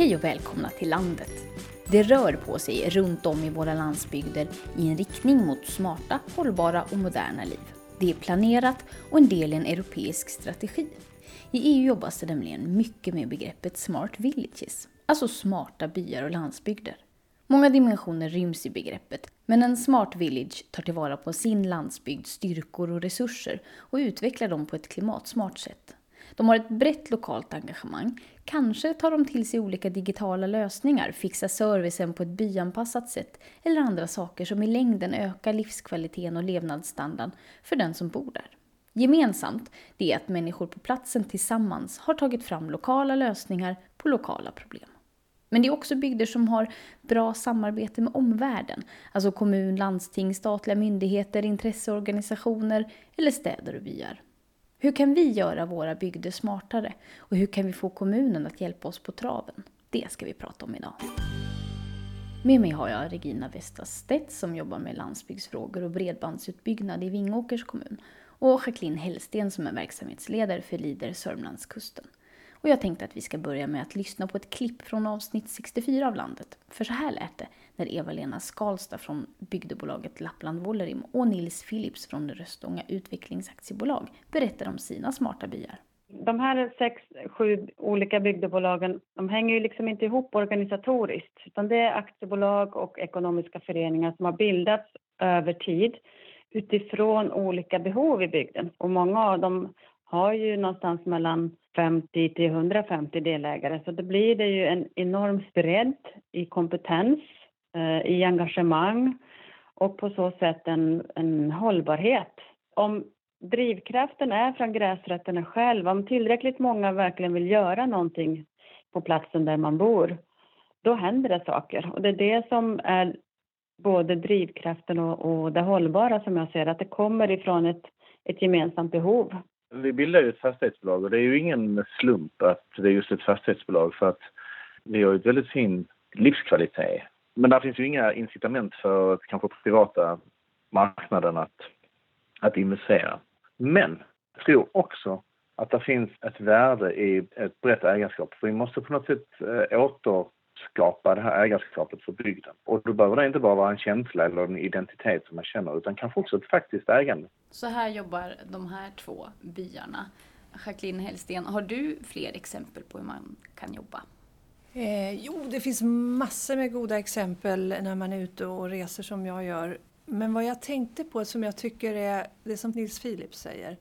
Hej och välkomna till landet. Det rör på sig runt om i våra landsbygder i en riktning mot smarta, hållbara och moderna liv. Det är planerat och en del i en europeisk strategi. I EU jobbas det nämligen mycket med begreppet Smart Villages, alltså smarta byar och landsbygder. Många dimensioner ryms i begreppet, men en Smart Village tar tillvara på sin landsbygds styrkor och resurser och utvecklar dem på ett klimatsmart sätt. De har ett brett lokalt engagemang. Kanske tar de till sig olika digitala lösningar, fixar servicen på ett byanpassat sätt eller andra saker som i längden ökar livskvaliteten och levnadsstandarden för den som bor där. Gemensamt det är att människor på platsen tillsammans har tagit fram lokala lösningar på lokala problem. Men det är också bygder som har bra samarbete med omvärlden, alltså kommun, landsting, statliga myndigheter, intresseorganisationer eller städer och byar. Hur kan vi göra våra bygder smartare? Och hur kan vi få kommunen att hjälpa oss på traven? Det ska vi prata om idag. Med mig har jag Regina Westastedt som jobbar med landsbygdsfrågor och bredbandsutbyggnad i Vingåkers kommun och Jacqueline Hellsten som är verksamhetsledare för Lider Sörmlandskusten. Och jag tänkte att vi ska börja med att lyssna på ett klipp från avsnitt 64 av Landet. För så här lät det där Eva-Lena Skalstad från bygdebolaget Lappland Wollerim och Nils Philips från Röstånga Utvecklingsaktiebolag berättar om sina smarta byar. De här sex, sju olika bygdebolagen, de hänger ju liksom inte ihop organisatoriskt, utan det är aktiebolag och ekonomiska föreningar som har bildats över tid utifrån olika behov i bygden. Och många av dem har ju någonstans mellan 50 till 150 delägare, så då blir det ju en enorm bredd i kompetens, Eh, i engagemang och på så sätt en, en hållbarhet. Om drivkraften är från gräsrötterna själv om tillräckligt många verkligen vill göra någonting på platsen där man bor, då händer det saker. Och det är det som är både drivkraften och, och det hållbara som jag ser att det kommer ifrån ett, ett gemensamt behov. Vi bildar ju ett fastighetsbolag och det är ju ingen slump att det är just ett fastighetsbolag för att vi har ju ett väldigt fin livskvalitet. Men där finns ju inga incitament för kanske privata marknaden att, att investera. Men jag tror också att det finns ett värde i ett brett ägarskap. För vi måste på något sätt eh, återskapa det här ägarskapet för bygden. Och då behöver det inte bara vara en känsla eller en identitet som man känner utan kanske också ett faktiskt ägande. Så här jobbar de här två byarna. Jacqueline Hellsten, har du fler exempel på hur man kan jobba? Eh, jo, det finns massor med goda exempel när man är ute och reser som jag gör. Men vad jag tänkte på som jag tycker är det som Nils Philip säger.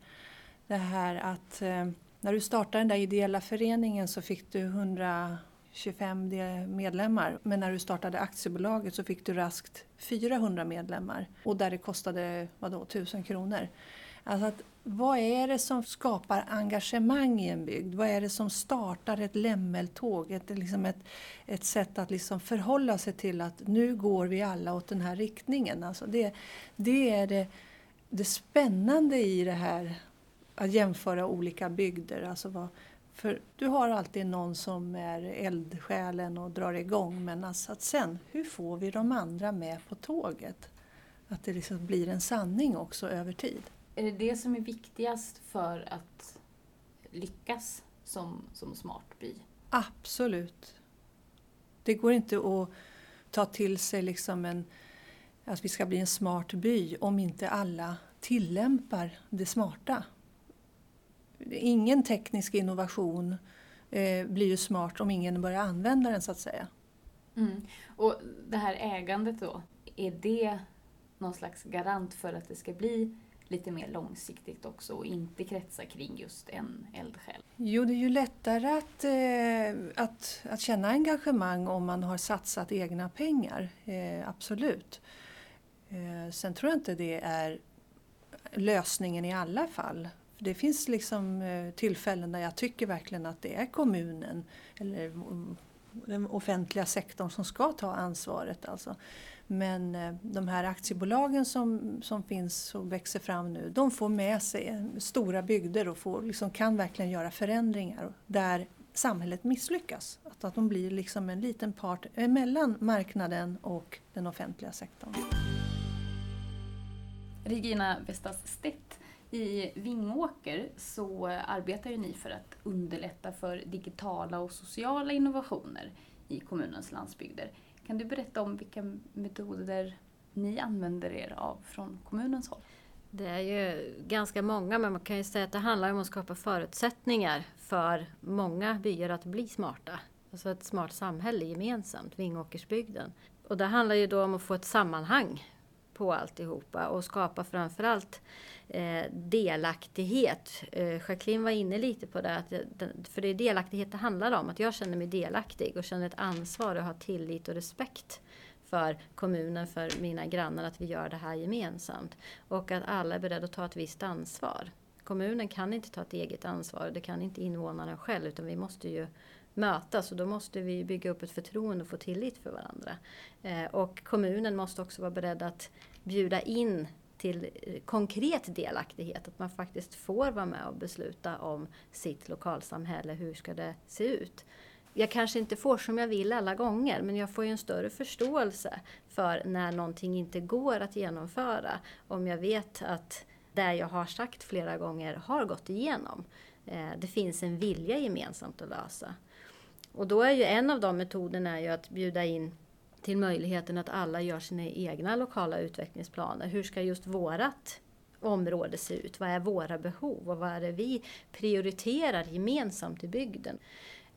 Det här att eh, när du startade den där ideella föreningen så fick du 125 medlemmar. Men när du startade aktiebolaget så fick du raskt 400 medlemmar. Och där det kostade vadå, 1000 kronor. Alltså att, vad är det som skapar engagemang i en bygd? Vad är det som startar ett lämmeltåg? Ett, liksom ett, ett sätt att liksom förhålla sig till att nu går vi alla åt den här riktningen. Alltså det, det är det, det spännande i det här att jämföra olika bygder. Alltså vad, för du har alltid någon som är eldsjälen och drar igång men alltså att sen, hur får vi de andra med på tåget? Att det liksom blir en sanning också över tid. Är det det som är viktigast för att lyckas som, som smart by? Absolut. Det går inte att ta till sig liksom en, att vi ska bli en smart by om inte alla tillämpar det smarta ingen teknisk innovation eh, blir ju smart om ingen börjar använda den så att säga. Mm. Och det här ägandet då, är det någon slags garant för att det ska bli lite mer långsiktigt också och inte kretsa kring just en eldsjäl? Jo, det är ju lättare att, eh, att, att känna engagemang om man har satsat egna pengar, eh, absolut. Eh, sen tror jag inte det är lösningen i alla fall. Det finns liksom eh, tillfällen där jag tycker verkligen att det är kommunen eller mm, den offentliga sektorn som ska ta ansvaret. Alltså. Men eh, de här aktiebolagen som, som finns och växer fram nu, de får med sig stora bygder och får, liksom, kan verkligen göra förändringar där samhället misslyckas. Att, att de blir liksom en liten part mellan marknaden och den offentliga sektorn. Regina Vestas Stedt I Vingåker så arbetar ju ni för att underlätta för digitala och sociala innovationer i kommunens landsbygder. Kan du berätta om vilka metoder ni använder er av från kommunens håll? Det är ju ganska många, men man kan ju säga att det handlar om att skapa förutsättningar för många byar att bli smarta. Alltså ett smart samhälle gemensamt, Vingåkersbygden. Och det handlar ju då om att få ett sammanhang på alltihopa och skapa framförallt Eh, delaktighet. Eh, Jacqueline var inne lite på det, att, för det är delaktighet det handlar om. Att jag känner mig delaktig och känner ett ansvar och har tillit och respekt för kommunen, för mina grannar, att vi gör det här gemensamt. Och att alla är beredda att ta ett visst ansvar. Kommunen kan inte ta ett eget ansvar, det kan inte invånaren själv, utan vi måste ju mötas och då måste vi bygga upp ett förtroende och få tillit för varandra. Eh, och kommunen måste också vara beredd att bjuda in till eh, konkret delaktighet, att man faktiskt får vara med och besluta om sitt lokalsamhälle, hur ska det se ut? Jag kanske inte får som jag vill alla gånger, men jag får ju en större förståelse för när någonting inte går att genomföra. Om jag vet att det jag har sagt flera gånger har gått igenom. Eh, det finns en vilja gemensamt att lösa. Och då är ju en av de metoderna ju att bjuda in till möjligheten att alla gör sina egna lokala utvecklingsplaner. Hur ska just vårat område se ut? Vad är våra behov och vad är det vi prioriterar gemensamt i bygden?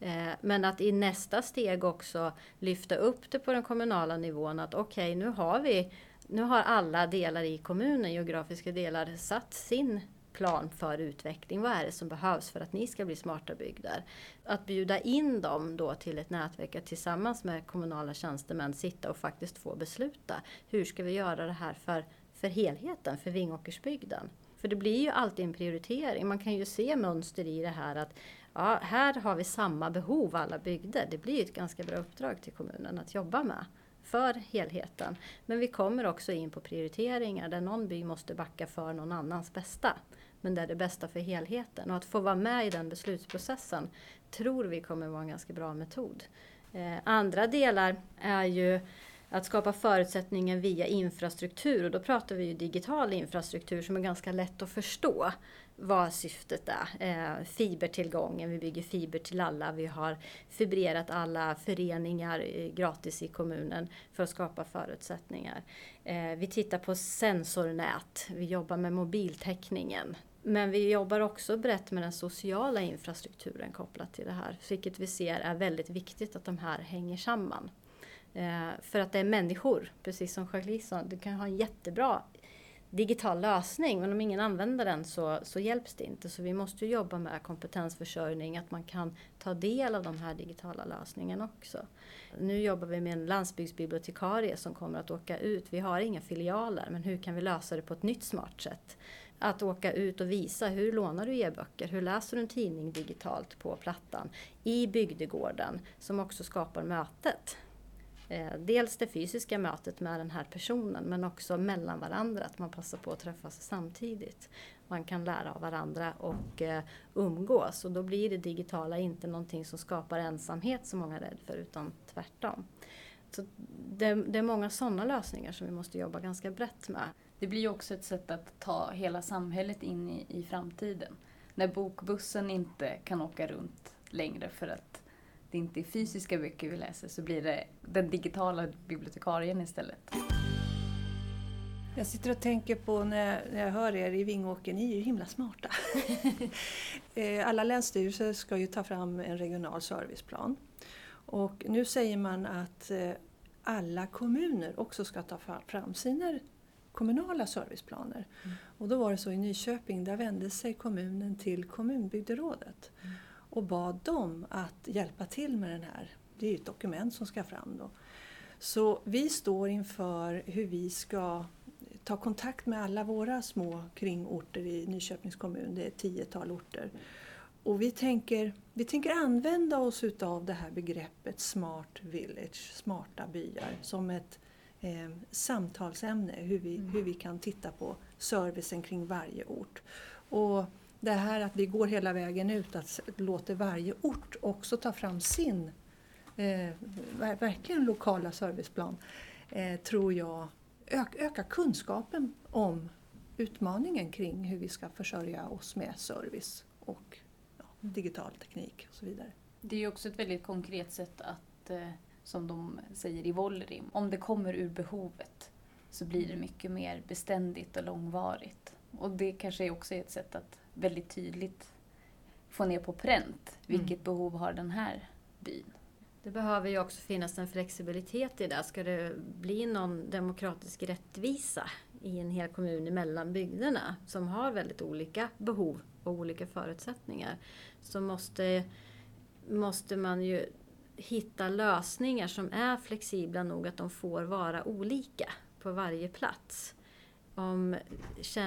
Eh, men att i nästa steg också lyfta upp det på den kommunala nivån att okej, okay, nu har vi nu har alla delar i kommunen, geografiska delar, satt sin plan för utveckling. Vad är det som behövs för att ni ska bli smarta bygder? Att bjuda in dem då till ett nätverk att tillsammans med kommunala tjänstemän sitta och faktiskt få besluta. Hur ska vi göra det här för, för helheten, för Vingåkersbygden? För det blir ju alltid en prioritering. Man kan ju se mönster i det här att ja, här har vi samma behov alla bygder. Det blir ett ganska bra uppdrag till kommunen att jobba med för helheten. Men vi kommer också in på prioriteringar där någon by måste backa för någon annans bästa. Men det är det bästa för helheten. Och att få vara med i den beslutsprocessen tror vi kommer vara en ganska bra metod. Eh, andra delar är ju att skapa förutsättningar via infrastruktur och då pratar vi ju digital infrastruktur som är ganska lätt att förstå vad syftet är. Eh, fibertillgången, vi bygger fiber till alla, vi har fibrerat alla föreningar eh, gratis i kommunen för att skapa förutsättningar. Eh, vi tittar på sensornät, vi jobbar med mobiltäckningen. Men vi jobbar också brett med den sociala infrastrukturen kopplat till det här, vilket vi ser är väldigt viktigt att de här hänger samman. Eh, för att det är människor, precis som Jacqueline sa, du kan ha en jättebra digital lösning men om ingen använder den så, så hjälps det inte. Så vi måste jobba med kompetensförsörjning, att man kan ta del av de här digitala lösningarna också. Nu jobbar vi med en landsbygdsbibliotekarie som kommer att åka ut. Vi har inga filialer men hur kan vi lösa det på ett nytt smart sätt? Att åka ut och visa hur lånar du e-böcker, hur läser du en tidning digitalt på plattan i bygdegården som också skapar mötet Eh, dels det fysiska mötet med den här personen men också mellan varandra, att man passar på att träffas samtidigt. Man kan lära av varandra och eh, umgås och då blir det digitala inte någonting som skapar ensamhet som många är rädda för utan tvärtom. Så det, det är många sådana lösningar som vi måste jobba ganska brett med. Det blir ju också ett sätt att ta hela samhället in i, i framtiden. När bokbussen inte kan åka runt längre för att det inte är fysiska böcker vi läser så blir det den digitala bibliotekarien istället. Jag sitter och tänker på när, jag hör er i Vingåker, ni är ju himla smarta. Eh, alla länsstyrelser ska ju ta fram en regional serviceplan. Och nu säger man att eh, alla kommuner också ska ta fram sina kommunala serviceplaner. Mm. Och då var det så i Nyköping, där vände sig kommunen till kommunbygderådet. Mm och bad dem att hjälpa till med den här. Det är ju ett dokument som ska fram då. Så vi står inför hur vi ska ta kontakt med alla våra små kringorter i Nyköpings kommun. Det är ett tiotal orter. Och vi tänker, vi tänker använda oss utav det här begreppet Smart Village, smarta byar, som ett eh, samtalsämne. Hur vi, mm. hur vi kan titta på servicen kring varje ort. Och det här att vi går hela vägen ut, att låta varje ort också ta fram sin eh, verkligen lokala serviceplan, eh, tror jag ök, ökar kunskapen om utmaningen kring hur vi ska försörja oss med service och ja, digital teknik och så vidare. Det är ju också ett väldigt konkret sätt att, eh, som de säger i Vollerim, om det kommer ur behovet så blir det mycket mer beständigt och långvarigt. Och det kanske också är ett sätt att väldigt tydligt få ner på pränt vilket mm. behov har den här byn. Det behöver ju också finnas en flexibilitet i det. Ska det bli någon demokratisk rättvisa i en hel kommun mellan bygderna som har väldigt olika behov och olika förutsättningar så måste, måste man ju hitta lösningar som är flexibla nog att de får vara olika på varje plats. Om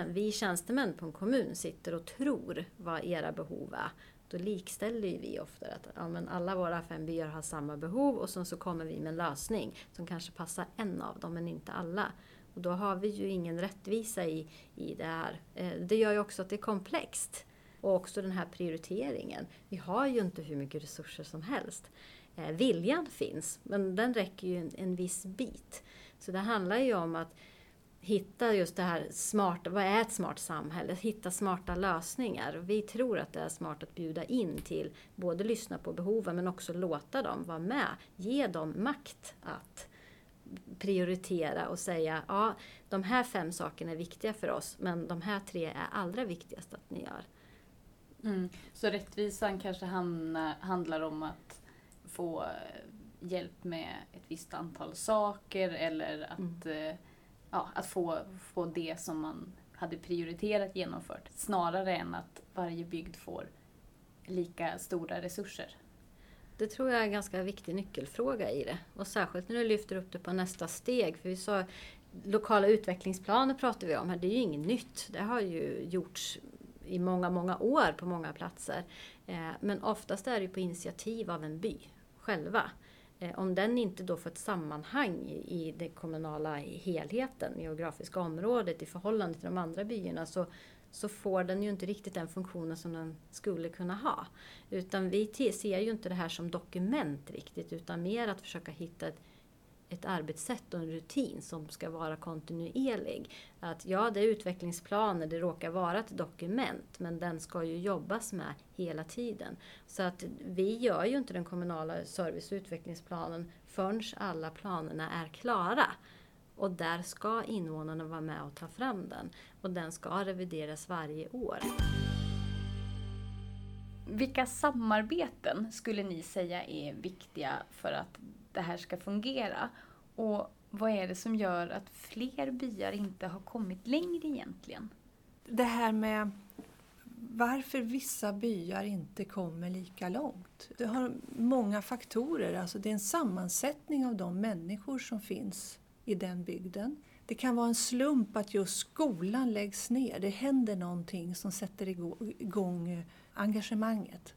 vi tjänstemän på en kommun sitter och tror vad era behov är då likställer vi ofta att ja, men alla våra fem byar har samma behov och sen så kommer vi med en lösning som kanske passar en av dem men inte alla. Och då har vi ju ingen rättvisa i, i det här. Eh, det gör ju också att det är komplext. Och också den här prioriteringen. Vi har ju inte hur mycket resurser som helst. Eh, viljan finns, men den räcker ju en, en viss bit. Så det handlar ju om att hitta just det här smarta, vad är ett smart samhälle? Hitta smarta lösningar. Vi tror att det är smart att bjuda in till både lyssna på behoven men också låta dem vara med. Ge dem makt att prioritera och säga ja, de här fem sakerna är viktiga för oss men de här tre är allra viktigast att ni gör. Mm. Så rättvisan kanske handlar om att få hjälp med ett visst antal saker eller att mm eh, ja, att få, få det som man hade prioriterat genomfört. Snarare än att varje bygd får lika stora resurser. Det tror jag är en ganska viktig nyckelfråga i det. Och särskilt när du lyfter upp det på nästa steg. För vi sa lokala utvecklingsplaner pratar vi om här. Det är ju inget nytt. Det har ju gjorts i många, många år på många platser. Eh, men oftast är det på initiativ av en by själva. Eh, om den inte då får ett sammanhang i den kommunala helheten, geografiska området i förhållande till de andra byarna så, så får den ju inte riktigt den funktionen som den skulle kunna ha. Utan vi ser ju inte det här som dokument riktigt utan mer att försöka hitta ett ett arbetssätt och en rutin som ska vara kontinuerlig. Att ja, det är utvecklingsplaner, det råkar vara ett dokument, men den ska ju jobbas med hela tiden. Så att vi gör ju inte den kommunala service och utvecklingsplanen förrän alla planerna är klara. Och där ska invånarna vara med och ta fram den. Och den ska revideras varje år. Vilka samarbeten skulle ni säga är viktiga för att det här ska fungera. Och vad är det som gör att fler byar inte har kommit längre egentligen? Det här med varför vissa byar inte kommer lika långt. Det har många faktorer. Alltså det är en sammansättning av de människor som finns i den bygden. Det kan vara en slump att just skolan läggs ner. Det händer någonting som sätter igång engagemanget.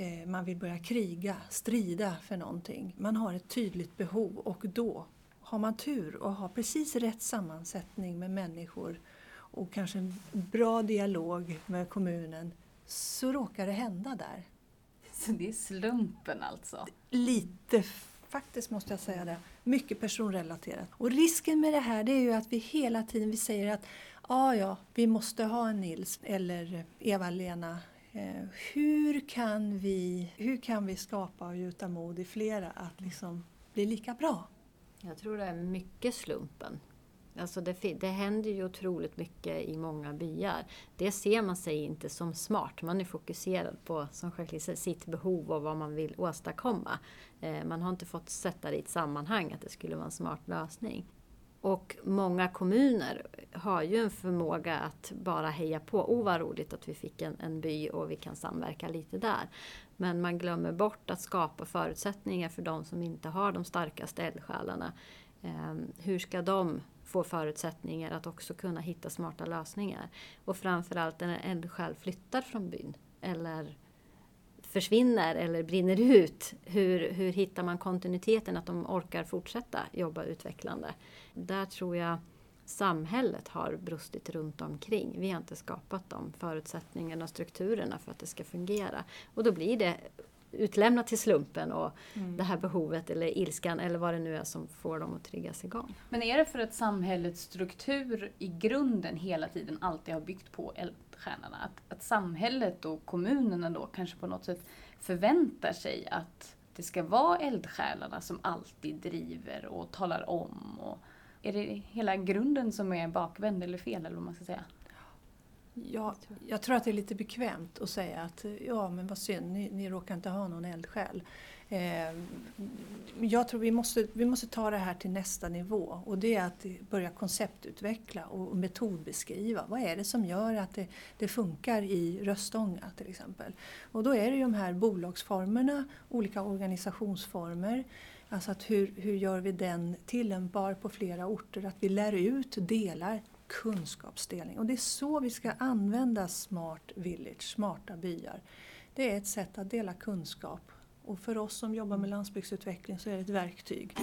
Eh, man vill börja kriga, strida för någonting. Man har ett tydligt behov och då har man tur och har precis rätt sammansättning med människor och kanske en bra dialog med kommunen så råkar det hända där. Så det är slumpen alltså? Lite faktiskt måste jag säga det. Mycket personrelaterat. Och risken med det här det är ju att vi hela tiden vi säger att ja, ja, vi måste ha en Nils eller Eva-Lena Eh, hur, kan vi, hur kan vi skapa och gjuta mod i flera att liksom bli lika bra? Jag tror det är mycket slumpen. Alltså det, det händer ju otroligt mycket i många byar. Det ser man sig inte som smart. Man är fokuserad på som sitt behov och vad man vill åstadkomma. Eh, man har inte fått sätta det i ett sammanhang att det skulle vara en smart lösning. Och många kommuner har ju en förmåga att bara heja på. Oh vad roligt att vi fick en, en by och vi kan samverka lite där. Men man glömmer bort att skapa förutsättningar för de som inte har de starkaste eldsjälarna. Eh, hur ska de få förutsättningar att också kunna hitta smarta lösningar? Och framförallt när en eldsjäl flyttar från byn eller försvinner eller brinner ut, hur, hur hittar man kontinuiteten att de orkar fortsätta jobba utvecklande? Där tror jag samhället har brustit runt omkring. Vi har inte skapat de förutsättningarna och strukturerna för att det ska fungera. Och då blir det utlämnat till slumpen och mm. det här behovet eller ilskan eller vad det nu är som får dem att triggas igång. Men är det för att samhällets struktur i grunden hela tiden alltid har byggt på eldstjärnorna? Att, att samhället och kommunerna då kanske på något sätt förväntar sig att det ska vara eldsjälarna som alltid driver och talar om. Och är det hela grunden som är bakvänd eller fel eller vad man ska säga? Ja, jag tror att det är lite bekvämt att säga att ja men vad synd, ni, ni råkar inte ha någon eldsjäl. Eh, jag tror vi måste, vi måste ta det här till nästa nivå och det är att börja konceptutveckla och metodbeskriva. Vad är det som gör att det, det funkar i Röstånga till exempel? Och då är det ju de här bolagsformerna, olika organisationsformer, Alltså att hur, hur gör vi den tillämpbar på flera orter? Att vi lär ut, delar kunskapsdelning. Och det är så vi ska använda Smart Village, smarta byar. Det är ett sätt att dela kunskap och för oss som jobbar med landsbygdsutveckling så är det ett verktyg.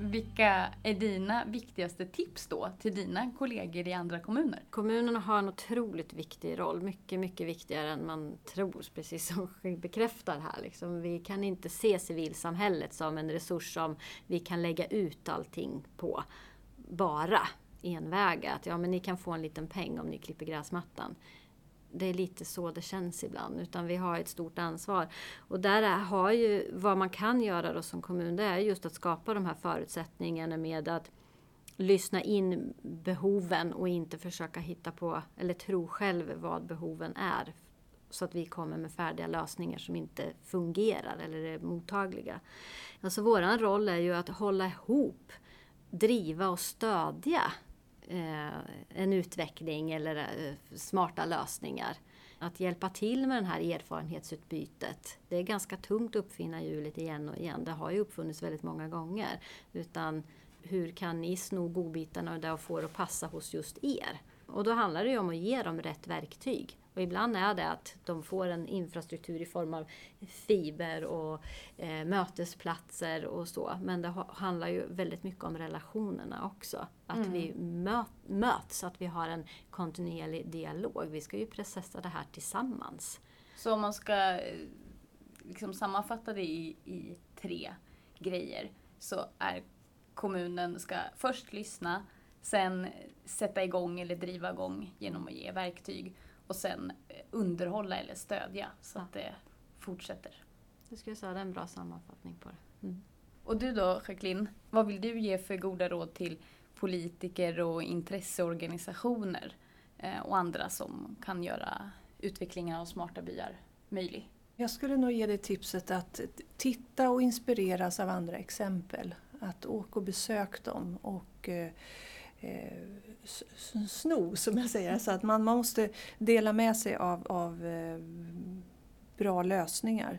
Vilka är dina viktigaste tips då till dina kollegor i andra kommuner? Kommunerna har en otroligt viktig roll, mycket, mycket viktigare än man tror, precis som vi bekräftar här. Liksom. Vi kan inte se civilsamhället som en resurs som vi kan lägga ut allting på bara enväga. Att ja, men ni kan få en liten peng om ni klipper gräsmattan. Det är lite så det känns ibland, utan vi har ett stort ansvar. Och där har ju, vad man kan göra då som kommun, det är just att skapa de här förutsättningarna med att lyssna in behoven och inte försöka hitta på, eller tro själv vad behoven är. Så att vi kommer med färdiga lösningar som inte fungerar eller är mottagliga. Alltså våran roll är ju att hålla ihop driva och stödja eh, en utveckling eller eh, smarta lösningar. Att hjälpa till med det här erfarenhetsutbytet. Det är ganska tungt att uppfinna hjulet igen och igen. Det har ju uppfunnits väldigt många gånger. Utan hur kan ni sno godbitarna och få det att passa hos just er? Och då handlar det ju om att ge dem rätt verktyg. Och ibland är det att de får en infrastruktur i form av fiber och eh, mötesplatser och så. Men det handlar ju väldigt mycket om relationerna också. Att mm. vi möt, möts, att vi har en kontinuerlig dialog. Vi ska ju processa det här tillsammans. Så om man ska eh, liksom sammanfatta det i, i tre grejer så är kommunen ska först lyssna, sen sätta igång eller driva igång genom att ge verktyg och sen eh, underhålla eller stödja så ja. att det fortsätter. Det skulle jag säga, det är en bra sammanfattning på det. Mm. Och du då Jacqueline, vad vill du ge för goda råd till politiker och intresseorganisationer eh, och andra som kan göra utvecklingen av smarta byar möjlig? Jag skulle nog ge dig tipset att titta och inspireras av andra exempel. Att åka och besök dem och eh, sno, som jag säger. Så att man, man måste dela med sig av, av eh, bra lösningar.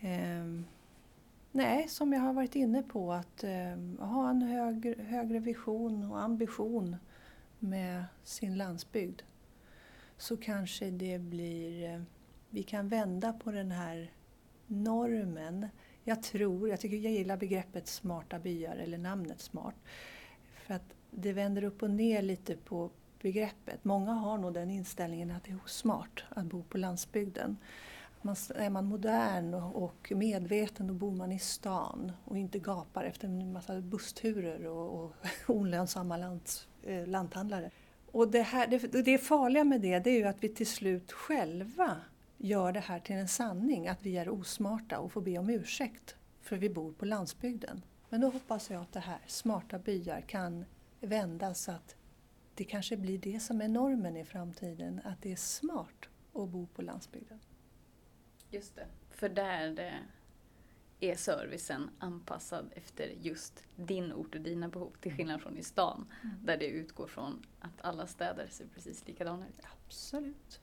Eh, nej, som jag har varit inne på, att eh, ha en högre, högre vision och ambition med sin landsbygd. Så kanske det blir... Eh, vi kan vända på den här normen. Jag tror, jag tycker jag gillar begreppet smarta byar, eller namnet smart. För att det vänder upp och ner lite på begreppet. Många har nog den inställningen att det är osmart att bo på landsbygden. Man, är man modern och medveten då bor man i stan och inte gapar efter en massa bussturer och, och olönsamma lands, eh, lanthandlare. Och det, här, det, det farliga med det, det är ju att vi till slut själva gör det här till en sanning, att vi är osmarta och får be om ursäkt för vi bor på landsbygden. Men då hoppas jag att det här, smarta byar, kan vända så att det kanske blir det som är normen i framtiden, att det är smart att bo på landsbygden. Just det, för där är servicen anpassad efter just din ort och dina behov, till skillnad från i stan, mm. där det utgår från att alla städer ser precis likadana ut. Absolut.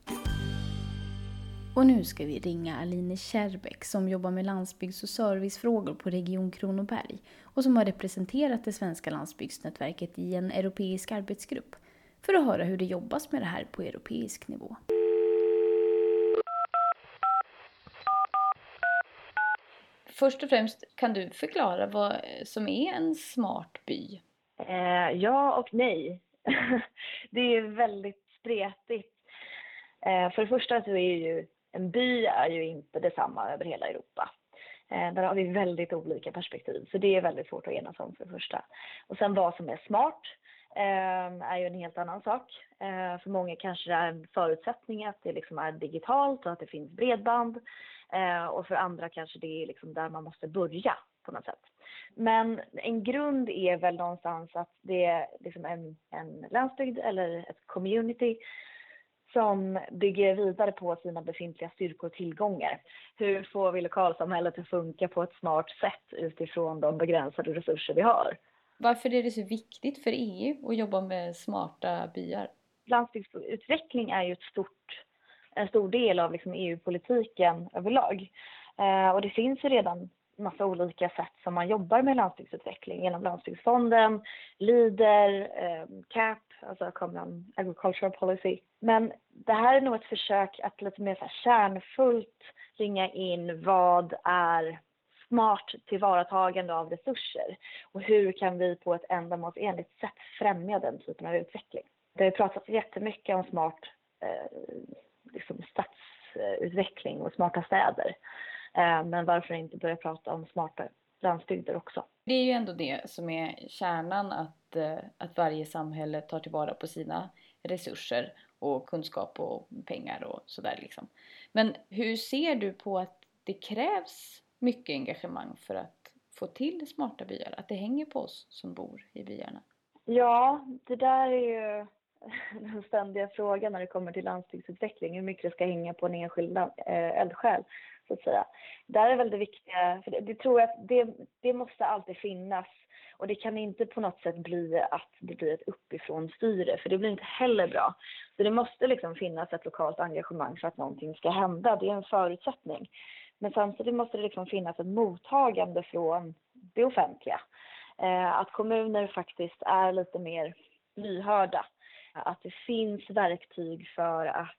Och nu ska vi ringa Aline Kärrbäck som jobbar med landsbygds och servicefrågor på Region Kronoberg och som har representerat det svenska landsbygdsnätverket i en europeisk arbetsgrupp för att höra hur det jobbas med det här på europeisk nivå. Först och främst, kan du förklara vad som är en smart by? Eh, ja och nej. det är väldigt spretigt. Eh, för det första så är ju en by är ju inte detsamma över hela Europa. Eh, där har vi väldigt olika perspektiv, så det är väldigt svårt att enas om för det första. Och sen vad som är smart eh, är ju en helt annan sak. Eh, för många kanske det är en förutsättning att det liksom är digitalt och att det finns bredband. Eh, och för andra kanske det är liksom där man måste börja på något sätt. Men en grund är väl någonstans att det är liksom en, en landsbygd eller ett community som bygger vidare på sina befintliga styrkor och tillgångar. Hur får vi lokalsamhället att funka på ett smart sätt utifrån de begränsade resurser vi har? Varför är det så viktigt för EU att jobba med smarta byar? Landsbygdsutveckling är ju ett stort, en stor del av liksom EU-politiken överlag. Eh, och det finns ju redan massa olika sätt som man jobbar med landsbygdsutveckling genom Landsbygdsfonden, LEADER, eh, CAP, alltså Common Agricultural Policy. Men det här är nog ett försök att lite mer så här kärnfullt ringa in vad är smart tillvaratagande av resurser och hur kan vi på ett ändamålsenligt sätt främja den typen av utveckling. Det har pratats jättemycket om smart eh, liksom stadsutveckling och smarta städer. Eh, men varför inte börja prata om smarta landsbygder också? Det är ju ändå det som är kärnan, att, eh, att varje samhälle tar tillvara på sina resurser och kunskap och pengar och sådär liksom. Men hur ser du på att det krävs mycket engagemang för att få till smarta byar? Att det hänger på oss som bor i byarna? Ja, det där är ju den ständiga frågan när det kommer till landsbygdsutveckling, hur mycket det ska hänga på en enskild eh, eldsjäl så att säga. Där är väl det viktiga, för det, det tror jag att det, det måste alltid finnas och det kan inte på något sätt bli att det blir ett uppifrån styre för det blir inte heller bra. Så det måste liksom finnas ett lokalt engagemang för att någonting ska hända, det är en förutsättning. Men samtidigt måste det liksom finnas ett mottagande från det offentliga. Eh, att kommuner faktiskt är lite mer lyhörda. Att det finns verktyg för att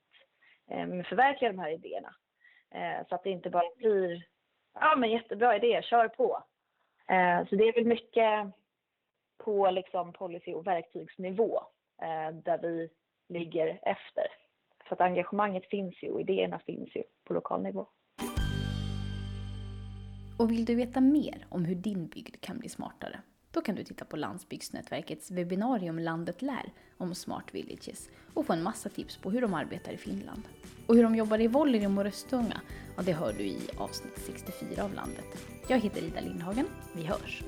eh, förverkliga de här idéerna. Eh, så att det inte bara blir, ja men jättebra idé, kör på. Eh, så det är väl mycket på liksom policy och verktygsnivå eh, där vi ligger efter. Så att engagemanget finns ju och idéerna finns ju på lokal nivå. Och vill du veta mer om hur din bygd kan bli smartare? Då kan du titta på Landsbygdsnätverkets webbinarium Landet lär om Smart Villages och få en massa tips på hur de arbetar i Finland. Och hur de jobbar i Vollerim och Röstunga, ja det hör du i avsnitt 64 av Landet. Jag heter Ida Lindhagen, vi hörs!